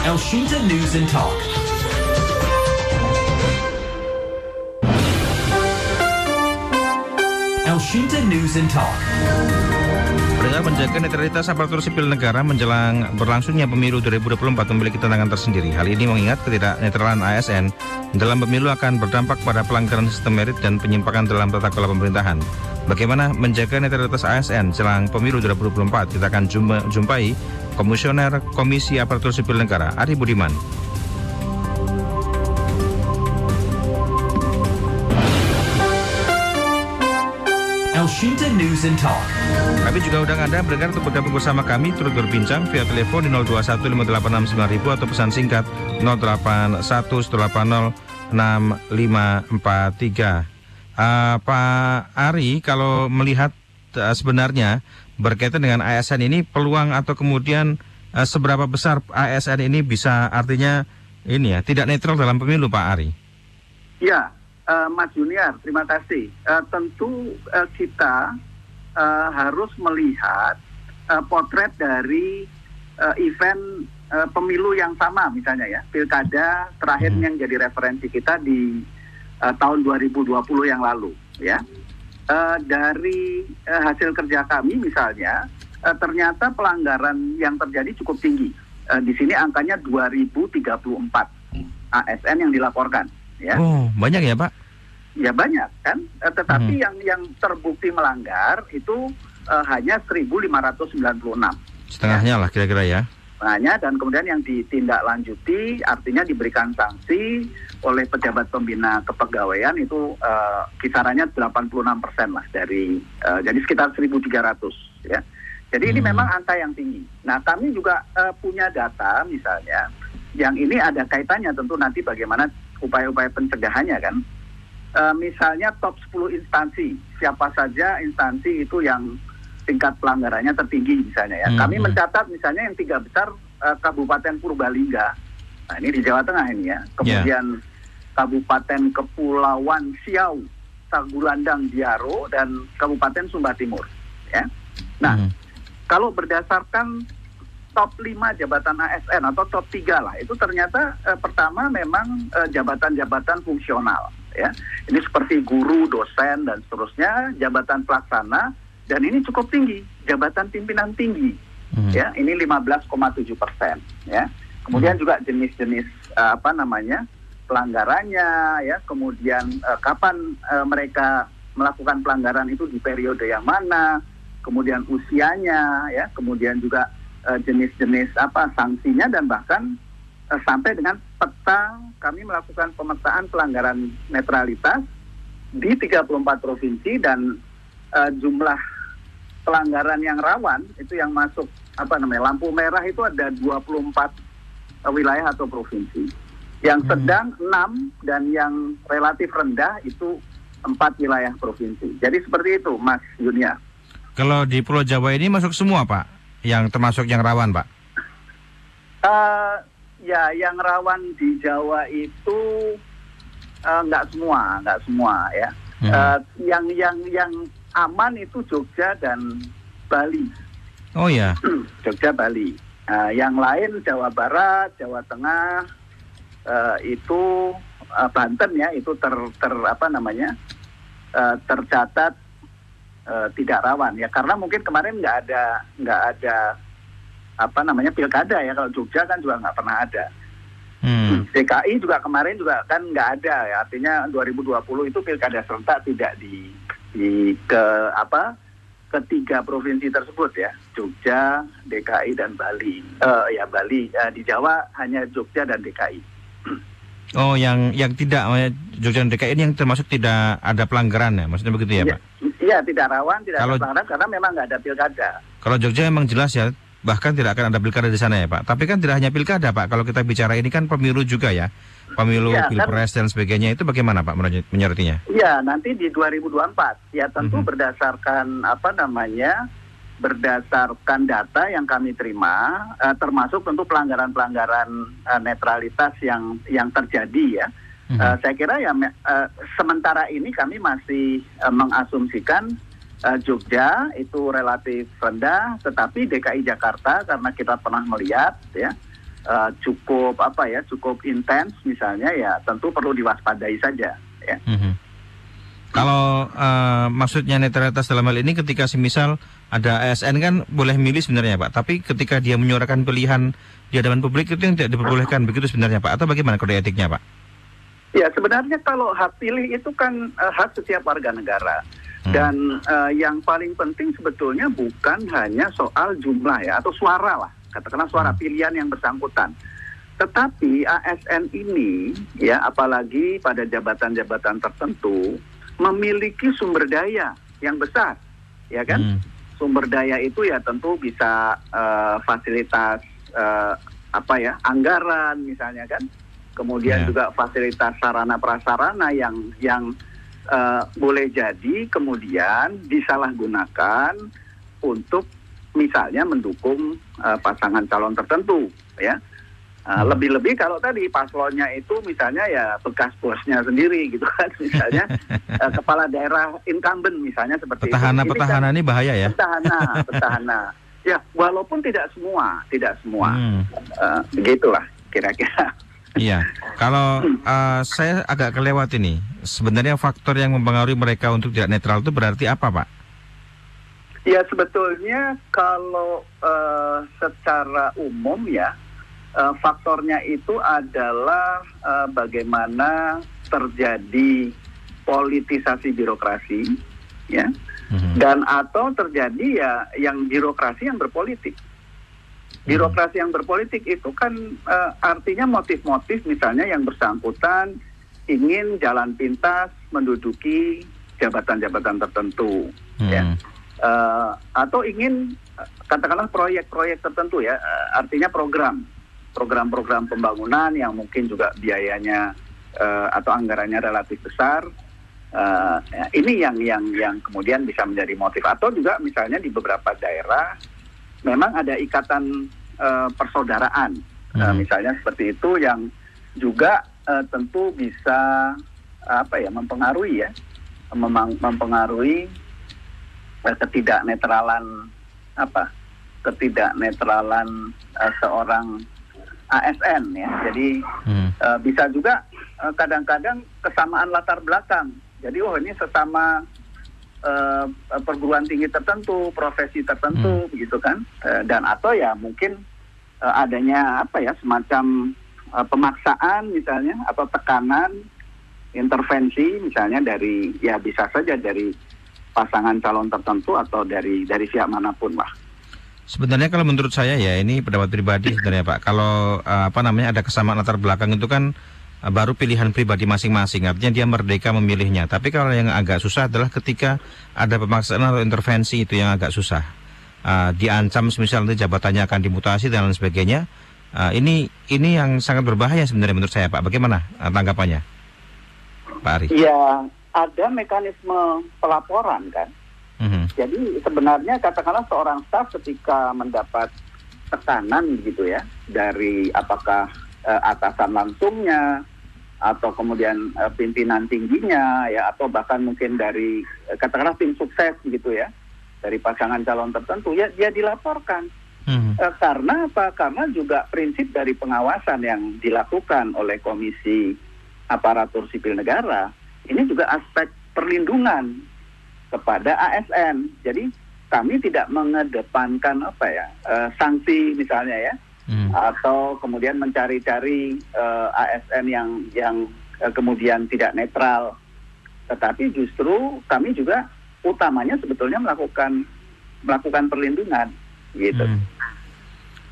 Elshinta News and Talk. Elshinta News and Talk. Pendengar menjaga netralitas aparatur sipil negara menjelang berlangsungnya pemilu 2024 memiliki tantangan tersendiri. Hal ini mengingat ketidaknetralan ASN dalam pemilu akan berdampak pada pelanggaran sistem merit dan penyimpangan dalam tata kelola pemerintahan. Bagaimana menjaga netralitas ASN jelang pemilu 2024? Kita akan jumpa, jumpai Komisioner Komisi Aparatur Sipil Negara Ari Budiman. Elshinta News and Talk. Kami juga undang Anda mendengar untuk bergabung bersama kami turut berbincang via telepon di 0215869000 atau pesan singkat 0811806543. Uh, Pak Ari, kalau melihat uh, sebenarnya berkaitan dengan ASN ini peluang atau kemudian uh, seberapa besar ASN ini bisa artinya ini ya tidak netral dalam pemilu Pak Ari? Ya, uh, Mas Junior, terima kasih. Uh, tentu uh, kita uh, harus melihat uh, potret dari uh, event uh, pemilu yang sama misalnya ya, pilkada terakhir Hmm. yang jadi referensi kita di uh, tahun 2020 yang lalu ya. Uh, dari uh, hasil kerja kami misalnya uh, ternyata pelanggaran yang terjadi cukup tinggi. Uh, di sini angkanya 2034 ASN yang dilaporkan ya. Oh banyak ya Pak? Ya banyak kan, Eh, tetapi Hmm. yang yang terbukti melanggar itu eh, hanya 1.596 Setengahnya lah kira-kira ya. Hanya dan kemudian yang ditindaklanjuti artinya diberikan sanksi oleh pejabat pembina kepegawaian itu eh, kisarannya 86 persen lah dari eh, jadi sekitar 1.300 ya. Jadi ini Hmm. memang angka yang tinggi. Nah kami juga eh, punya data misalnya yang ini ada kaitannya tentu nanti bagaimana upaya-upaya pencegahannya kan. Eh, misalnya top 10 instansi siapa saja instansi itu yang tingkat pelanggarannya tertinggi misalnya ya. Hmm, Kami mencatat misalnya yang tiga besar eh, Kabupaten Purbalingga. Nah ini di Jawa Tengah ini ya. Kemudian Kabupaten Kepulauan Siau, Tagulandang Diaro dan Kabupaten Sumba Timur. Ya. Nah Hmm. kalau berdasarkan top 5 jabatan ASN atau top 3 lah itu ternyata eh, pertama memang eh, jabatan-jabatan fungsional ya ini seperti guru dosen dan seterusnya jabatan pelaksana dan ini cukup tinggi jabatan pimpinan tinggi. Hmm. ya ini 15,7 persen ya. Kemudian juga jenis-jenis eh, apa namanya pelanggarannya ya. Kemudian eh, kapan eh, mereka melakukan pelanggaran itu di periode yang mana kemudian usianya ya. Kemudian juga jenis-jenis apa sanksinya dan bahkan eh, sampai dengan peta kami melakukan pemetaan pelanggaran netralitas di 34 provinsi dan eh, jumlah pelanggaran yang rawan itu yang masuk apa namanya lampu merah itu ada 24 eh, wilayah atau provinsi. Yang Hmm. sedang 6 dan yang relatif rendah itu empat wilayah provinsi. Jadi seperti itu Mas Yunia. Kalau di Pulau Jawa ini masuk semua Pak, yang termasuk yang rawan Pak. Eh, ya yang rawan di Jawa itu eh, nggak semua, nggak semua ya. Hmm. Eh, yang yang yang aman itu Jogja dan Bali. Oh ya, Jogja, Bali. Nah, yang lain Jawa Barat, Jawa Tengah eh, itu eh, Banten ya itu ter, ter apa namanya eh, tercatat eh, tidak rawan ya karena mungkin kemarin nggak ada nggak ada apa namanya pilkada ya kalau Jogja kan juga nggak pernah ada. hmm. DKI juga kemarin juga kan nggak ada ya artinya 2020 itu pilkada serentak tidak di di ke apa ketiga provinsi tersebut ya Jogja, DKI dan Bali. Eh ya Bali Eh, di Jawa hanya Jogja dan DKI. oh yang yang tidak, eh, Jogja dan DKI ini yang termasuk tidak ada pelanggaran ya, maksudnya begitu ya Iya, Pak? Iya tidak rawan, tidak Kalau- ada pelanggaran karena memang nggak ada pilkada. Kalau Jogja memang jelas ya, bahkan tidak akan ada pilkada di sana ya Pak. Tapi kan tidak hanya pilkada Pak, kalau kita bicara ini kan pemilu juga ya, pemilu, kan- pilpres dan sebagainya itu bagaimana Pak menyortinya? Iya nanti di 2024 ya tentu Mhm. berdasarkan apa namanya berdasarkan data yang kami terima eh, termasuk tentu pelanggaran-pelanggaran eh, netralitas yang yang terjadi ya. Eh, saya kira ya eh, sementara ini kami masih eh, mengasumsikan eh, Jogja itu relatif rendah, tetapi DKI Jakarta karena kita pernah melihat ya eh, cukup apa ya cukup intens misalnya ya tentu perlu diwaspadai saja ya. Mhm. Kalau eh, maksudnya netralitas dalam hal ini ketika semisal ada ASN kan boleh milih sebenarnya Pak, tapi ketika dia menyuarakan pilihan di hadapan publik itu yang tidak diperbolehkan begitu sebenarnya Pak atau bagaimana kode etiknya Pak? Ya sebenarnya kalau hak pilih itu kan eh, hak setiap warga negara. Hmm. Dan eh, yang paling penting sebetulnya bukan hanya soal jumlah ya atau suara lah, katakanlah suara pilihan yang bersangkutan. Tetapi ASN ini ya apalagi pada jabatan-jabatan tertentu memiliki sumber daya yang besar, ya kan? Hmm. Sumber daya itu ya tentu bisa eh, fasilitas eh, apa ya anggaran misalnya kan, kemudian Ya. juga fasilitas sarana prasarana yang yang eh, boleh jadi kemudian disalahgunakan untuk misalnya mendukung eh, pasangan calon tertentu ya. Eh. Lebih-lebih kalau tadi paslonnya itu misalnya ya bekas bosnya sendiri gitu kan, misalnya eh, kepala daerah incumbent misalnya seperti itu. Ini kan- Petahana-petahana ini bahaya ya? petahana, petahana. Ya, walaupun tidak semua, tidak semua. Hmm. Eh, begitulah kira-kira. Iya, kalau eh, saya agak kelewat ini. Sebenarnya faktor yang mempengaruhi mereka untuk tidak netral itu berarti apa, Pak? Ya sebetulnya kalau eh, secara umum ya eh, faktornya itu adalah eh, bagaimana terjadi politisasi birokrasi, ya, Mhm. dan atau terjadi ya yang birokrasi yang berpolitik. Birokrasi yang berpolitik itu kan eh, artinya motif-motif misalnya yang bersangkutan ingin jalan pintas menduduki jabatan-jabatan tertentu, ya. Eh, atau ingin eh, katakanlah proyek-proyek tertentu ya, eh, artinya program, program-program pembangunan yang mungkin juga biayanya eh, atau anggarannya relatif besar. Ya, ini yang yang yang kemudian bisa menjadi motif atau juga misalnya di beberapa daerah memang ada ikatan eh, persaudaraan, Hmm. misalnya seperti itu yang juga eh, tentu bisa apa ya mempengaruhi ya, memang mempengaruhi ketidaknetralan apa ketidaknetralan eh, seorang ASN ya. Jadi Hmm. eh, bisa juga eh, kadang-kadang kesamaan latar belakang. Jadi oh ini sesama eh, perguruan tinggi tertentu profesi tertentu begitu kan. Eh, dan atau ya mungkin eh, adanya apa ya semacam eh, pemaksaan misalnya atau tekanan intervensi misalnya dari ya bisa saja dari pasangan calon tertentu atau dari dari pihak mana pun lah. Sebenarnya kalau menurut saya ya ini pendapat pribadi sebenarnya Pak. Kalau eh, apa namanya ada kesamaan latar belakang itu kan eh, baru pilihan pribadi masing-masing. Artinya dia merdeka memilihnya. Tapi kalau yang agak susah adalah ketika ada pemaksaan atau intervensi itu yang agak susah. Eh, diancam semisal nanti jabatannya akan dimutasi dan lain sebagainya. Eh, ini ini yang sangat berbahaya sebenarnya menurut saya Pak. Bagaimana tanggapannya, Pak Ari? Ya ada mekanisme pelaporan kan. Mhm. Jadi sebenarnya katakanlah seorang staf ketika mendapat tekanan gitu ya dari apakah eh, atasan langsungnya atau kemudian eh, pimpinan tingginya ya atau bahkan mungkin dari eh, katakanlah tim sukses gitu ya dari pasangan calon tertentu ya dia dilaporkan. Eh, karena apa? Karena juga prinsip dari pengawasan yang dilakukan oleh Komisi Aparatur Sipil Negara ini juga aspek perlindungan kepada ASN. Jadi kami tidak mengedepankan apa ya eh, sanksi misalnya ya Mhm. atau kemudian mencari-cari eh, ASN yang yang eh, kemudian tidak netral, tetapi justru kami juga utamanya sebetulnya melakukan melakukan perlindungan gitu. Hmm.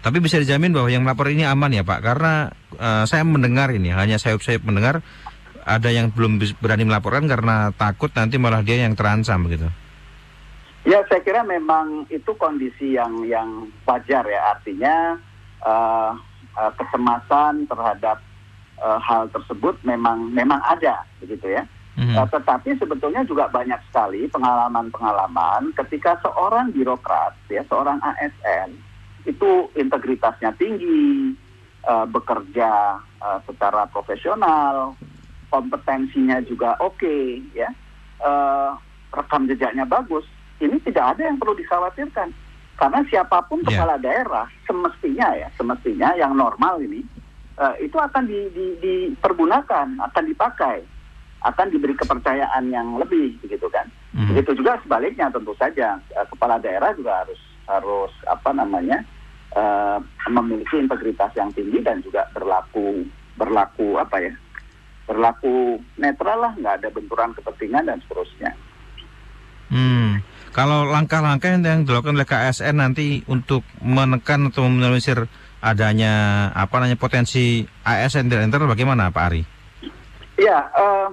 Tapi bisa dijamin bahwa yang melapor ini aman ya Pak, karena eh, saya mendengar ini hanya saya saya mendengar ada yang belum berani melaporkan karena takut nanti malah dia yang terancam begitu. Ya saya kira memang itu kondisi yang yang wajar ya artinya eh, eh, kecemasan terhadap eh, hal tersebut memang memang ada begitu ya. Mhm. Eh, tetapi sebetulnya juga banyak sekali pengalaman-pengalaman ketika seorang birokrat ya seorang ASN itu integritasnya tinggi, eh, bekerja eh, secara profesional, kompetensinya juga oke ya, eh, rekam jejaknya bagus. Ini tidak ada yang perlu dikhawatirkan. Karena siapa pun Ya. kepala daerah semestinya ya, semestinya yang normal ini eh, itu akan di, di, dipergunakan, akan dipakai, akan diberi kepercayaan yang lebih begitu kan. Mhm. Begitu juga sebaliknya tentu saja eh, kepala daerah juga harus harus apa namanya eh, memiliki integritas yang tinggi dan juga berlaku berlaku apa ya berlaku netral lah nggak ada benturan kepentingan dan seterusnya. Hmm. Kalau langkah-langkah yang dilakukan oleh KSN nanti untuk menekan atau meminimalisir adanya apa namanya potensi ASN di internal bagaimana Pak Ari? Ya, eh,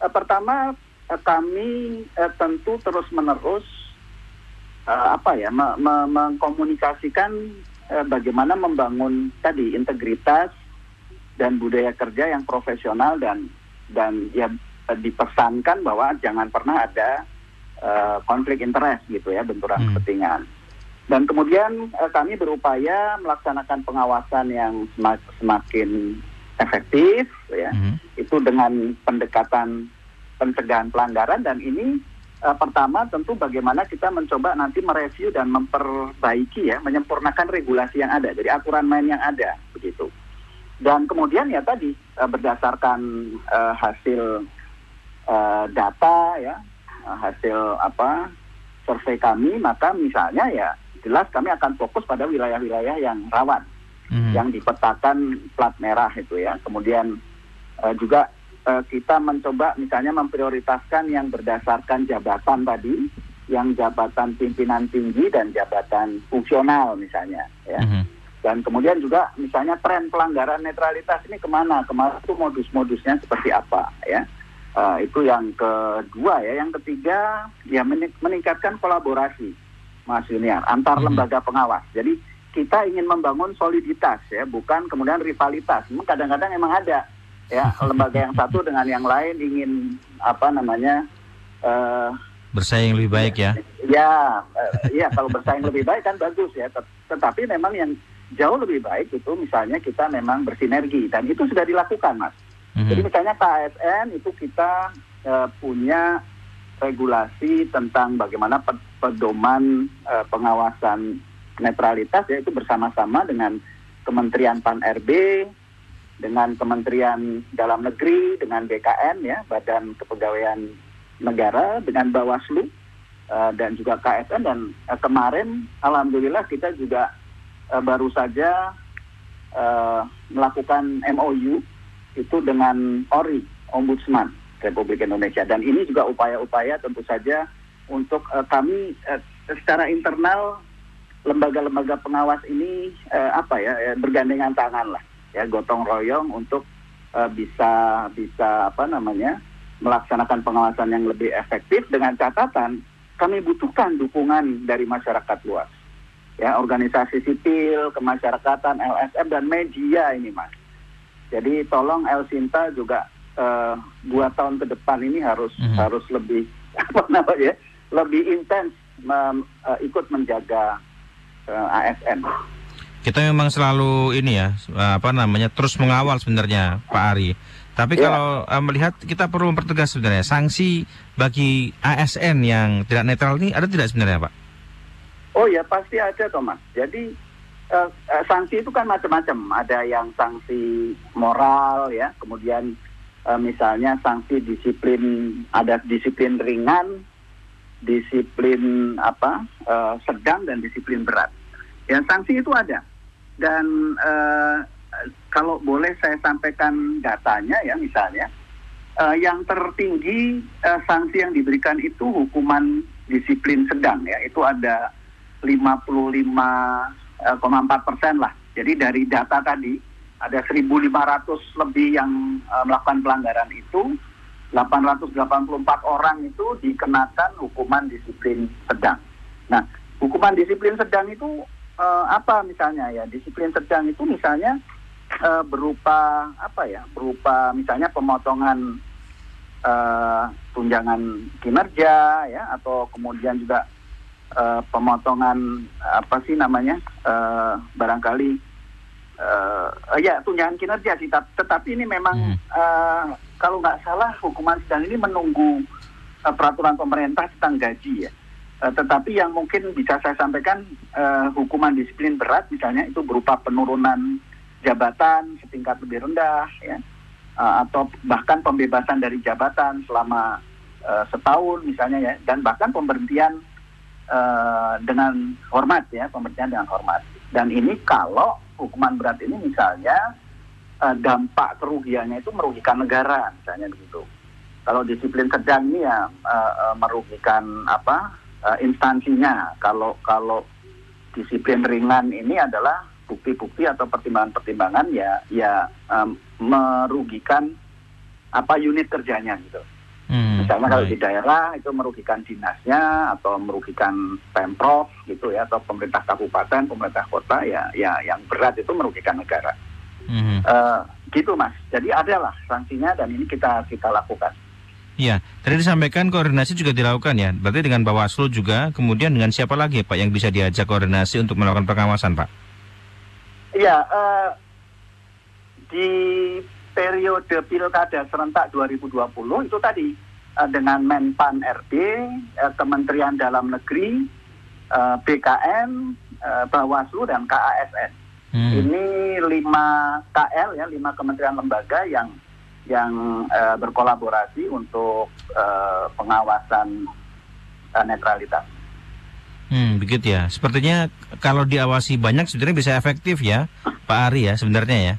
eh, pertama eh, kami eh, tentu terus menerus eh, apa ya me- me- mengkomunikasikan eh, bagaimana membangun tadi integritas dan budaya kerja yang profesional dan dan ya dipesankan bahwa jangan pernah ada eh, konflik interest gitu ya benturan Hmm. kepentingan. Dan kemudian eh, kami berupaya melaksanakan pengawasan yang semak- semakin efektif ya Mhm. itu dengan pendekatan pencegahan pelanggaran dan ini eh, pertama tentu bagaimana kita mencoba nanti mereview dan memperbaiki ya menyempurnakan regulasi yang ada jadi aturan main yang ada begitu dan kemudian ya tadi eh, berdasarkan eh, hasil eh, data ya hasil apa survei kami maka misalnya ya jelas kami akan fokus pada wilayah-wilayah yang rawan Mhm. yang dipetakan plat merah itu ya. Kemudian eh, juga eh, kita mencoba misalnya memprioritaskan yang berdasarkan jabatan tadi, yang jabatan pimpinan tinggi dan jabatan fungsional misalnya ya. Mhm. Dan kemudian juga misalnya tren pelanggaran netralitas ini ke mana? Kemarin itu modus-modusnya seperti apa ya? Eh, itu yang kedua ya. Yang ketiga ya meningkatkan kolaborasi Mas Yuniar antar Mhm. lembaga pengawas. Jadi kita ingin membangun soliditas ya, bukan kemudian rivalitas. Memang kadang-kadang emang ada ya lembaga yang satu dengan yang lain ingin apa namanya eh Bersaing lebih baik ya. Ya, ya kalau bersaing lebih baik kan bagus ya. Tet- Tetapi memang yang jauh lebih baik itu misalnya kita memang bersinergi dan itu sudah dilakukan, Mas. Mhm. Jadi misalnya KSN itu kita eh, punya regulasi tentang bagaimana pe- pedoman eh, pengawasan netralitas yaitu bersama-sama dengan Kementerian Pan RB, dengan Kementerian Dalam Negeri, dengan BKN ya, Badan Kepegawaian Negara, dengan Bawaslu eh, dan juga KSN dan kemarin alhamdulillah kita juga baru saja eh, melakukan MOU itu dengan ORI, Ombudsman Republik Indonesia. Dan ini juga upaya-upaya tentu saja untuk eh, kami eh, secara internal lembaga-lembaga pengawas ini eh, apa ya eh, bergandengan tangan lah ya gotong royong untuk eh, bisa bisa apa namanya melaksanakan pengawasan yang lebih efektif dengan catatan kami butuhkan dukungan dari masyarakat luas ya organisasi sipil kemasyarakatan LSM dan media ini mas jadi tolong El Sinta juga eh, dua tahun ke depan ini harus Mhm. harus lebih apa namanya lebih intens mem- eh, ikut menjaga eh, ASN. Kita memang selalu ini ya, apa namanya, terus mengawal sebenarnya Pak Ari. Tapi Ya. kalau eh, melihat kita perlu mempertegas sebenarnya sanksi bagi ASN yang tidak netral ini ada tidak sebenarnya Pak? Oh ya pasti ada Thomas. Jadi eh, eh, sanksi itu kan macam-macam. Ada yang sanksi moral ya, kemudian eh, misalnya sanksi disiplin, ada disiplin ringan, disiplin apa eh, sedang dan disiplin berat. Ya sanksi itu ada. Dan eh, kalau boleh saya sampaikan datanya ya misalnya, eh, yang tertinggi eh, sanksi yang diberikan itu hukuman disiplin sedang ya, itu ada 55,4 persen lah. Jadi dari data tadi ada 1.500 lebih yang eh, melakukan pelanggaran itu, 884 orang itu dikenakan hukuman disiplin sedang. Nah, hukuman disiplin sedang itu eh, apa misalnya ya? Disiplin sedang itu misalnya eh, berupa apa ya? Berupa misalnya pemotongan eh, tunjangan kinerja ya, atau kemudian juga eh, pemotongan apa sih namanya? eh, barangkali eh, ya tunjangan kinerja sih. Tet- Tetapi ini memang Hmm. eh, kalau nggak salah hukuman sedang ini menunggu eh, peraturan pemerintah tentang gaji ya. Eh, tetapi yang mungkin bisa saya sampaikan eh, hukuman disiplin berat misalnya itu berupa penurunan jabatan setingkat lebih rendah ya Eh, atau bahkan pembebasan dari jabatan selama setahun misalnya ya dan bahkan pemberhentian eh, dengan hormat ya pemberhentian dengan hormat. Dan ini kalau hukuman berat ini misalnya eh, dampak kerugiannya itu merugikan negara misalnya begitu. Kalau disiplin sedang ini ya eh, eh, merugikan apa eh, instansinya. Kalau kalau disiplin ringan ini adalah bukti-bukti atau pertimbangan-pertimbangan ya ya em, merugikan apa unit kerjanya gitu. Hmm, Misalnya kalau baik. di daerah itu merugikan dinasnya atau merugikan pemprov gitu ya atau pemerintah kabupaten, pemerintah kota ya ya yang berat itu merugikan negara. Mhm. Eh, gitu mas. Jadi adalah sanksinya dan ini kita kita lakukan. Iya, tadi disampaikan koordinasi juga dilakukan ya. Berarti dengan Bawaslu juga, kemudian dengan siapa lagi Pak yang bisa diajak koordinasi untuk melakukan pengawasan Pak? Iya, eh, di periode pilkada serentak 2020 itu tadi eh, dengan Menpan RB, eh, Kementerian Dalam Negeri, eh, BKN, Bawaslu dan KASN. Hmm. Ini lima KL ya, lima kementerian lembaga yang yang eh, berkolaborasi untuk eh, pengawasan eh, netralitas. Hmm, begitu ya. Sepertinya kalau diawasi banyak sebenarnya bisa efektif ya, Pak Ari ya sebenarnya ya.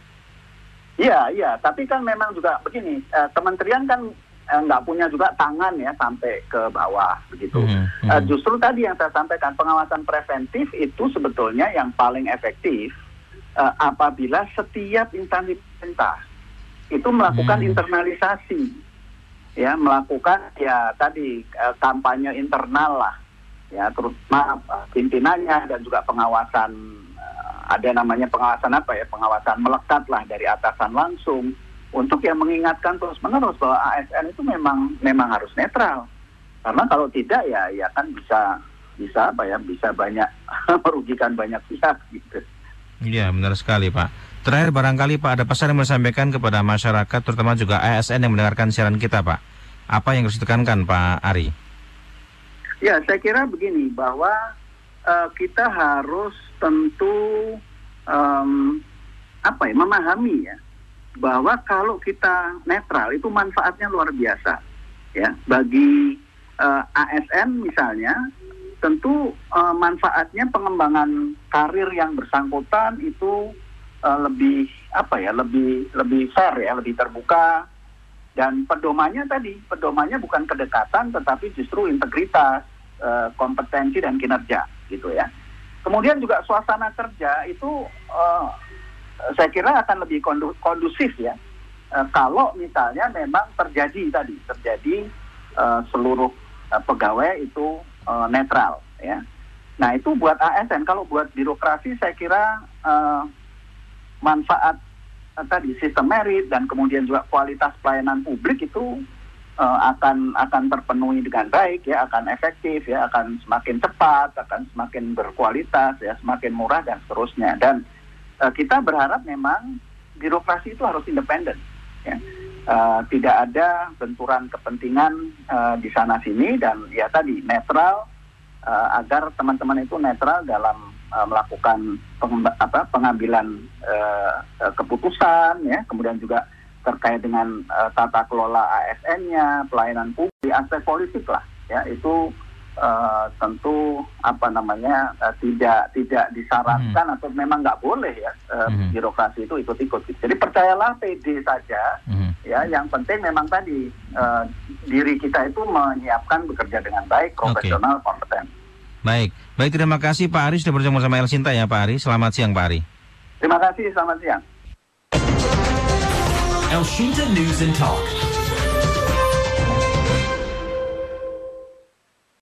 Iya, iya. Tapi kan memang juga begini, eh, kementerian kan eh, nggak punya juga tangan ya sampai ke bawah begitu. Hmm, hmm. Eh, justru tadi yang saya sampaikan pengawasan preventif itu sebetulnya yang paling efektif eh, apabila setiap instansi pemerintah itu melakukan Hmm. internalisasi, ya melakukan ya tadi eh, kampanye internal lah, ya terutama eh, pimpinannya dan juga pengawasan ada namanya pengawasan apa ya pengawasan melekat lah dari atasan langsung untuk yang mengingatkan terus menerus bahwa ASN itu memang memang harus netral karena kalau tidak ya ya kan bisa bisa apa ya bisa banyak merugikan banyak pihak gitu. Iya, benar sekali Pak. Terakhir barangkali Pak ada pesan yang mau disampaikan kepada masyarakat, terutama juga ASN yang mendengarkan siaran kita Pak. Apa yang harus ditekankan Pak Ari? Ya, saya kira begini bahwa eh, kita harus tentu em, apa ya memahami ya bahwa kalau kita netral itu manfaatnya luar biasa ya. Bagi eh, ASN misalnya tentu eh, manfaatnya pengembangan karir yang bersangkutan itu eh, lebih apa ya lebih lebih fair ya lebih terbuka. Dan pedomannya tadi pedomannya bukan kedekatan tetapi justru integritas eh, kompetensi dan kinerja gitu ya kemudian juga suasana kerja itu eh, saya kira akan lebih kondu- kondusif ya. Eh, kalau misalnya memang terjadi tadi terjadi eh, seluruh eh, pegawai itu eh, netral ya. Nah itu buat ASN kalau buat birokrasi saya kira eh, manfaat eh, tadi sistem merit dan kemudian juga kualitas pelayanan publik itu eh, akan akan terpenuhi dengan baik ya akan efektif ya akan semakin cepat akan semakin berkualitas ya semakin murah dan seterusnya. Dan eh, kita berharap memang birokrasi itu harus independen ya. Eh, tidak ada benturan kepentingan eh, di sana sini dan ya tadi netral eh, agar teman-teman itu netral dalam melakukan pengambilan eh, keputusan ya. Kemudian juga terkait dengan eh, tata kelola ASN-nya pelayanan publik aspek politik lah ya itu eh, tentu apa namanya eh, tidak tidak disarankan atau memang nggak boleh ya eh, Mhm. birokrasi itu ikut-ikut jadi percayalah PD saja Mhm. ya yang penting memang tadi eh, diri kita itu menyiapkan bekerja dengan baik profesional kompeten Baik, baik terima kasih Pak Ari sudah bersama sama El Sinta ya Pak Ari. Selamat siang Pak Ari. terima kasih selamat siang El Shinta News and Talk.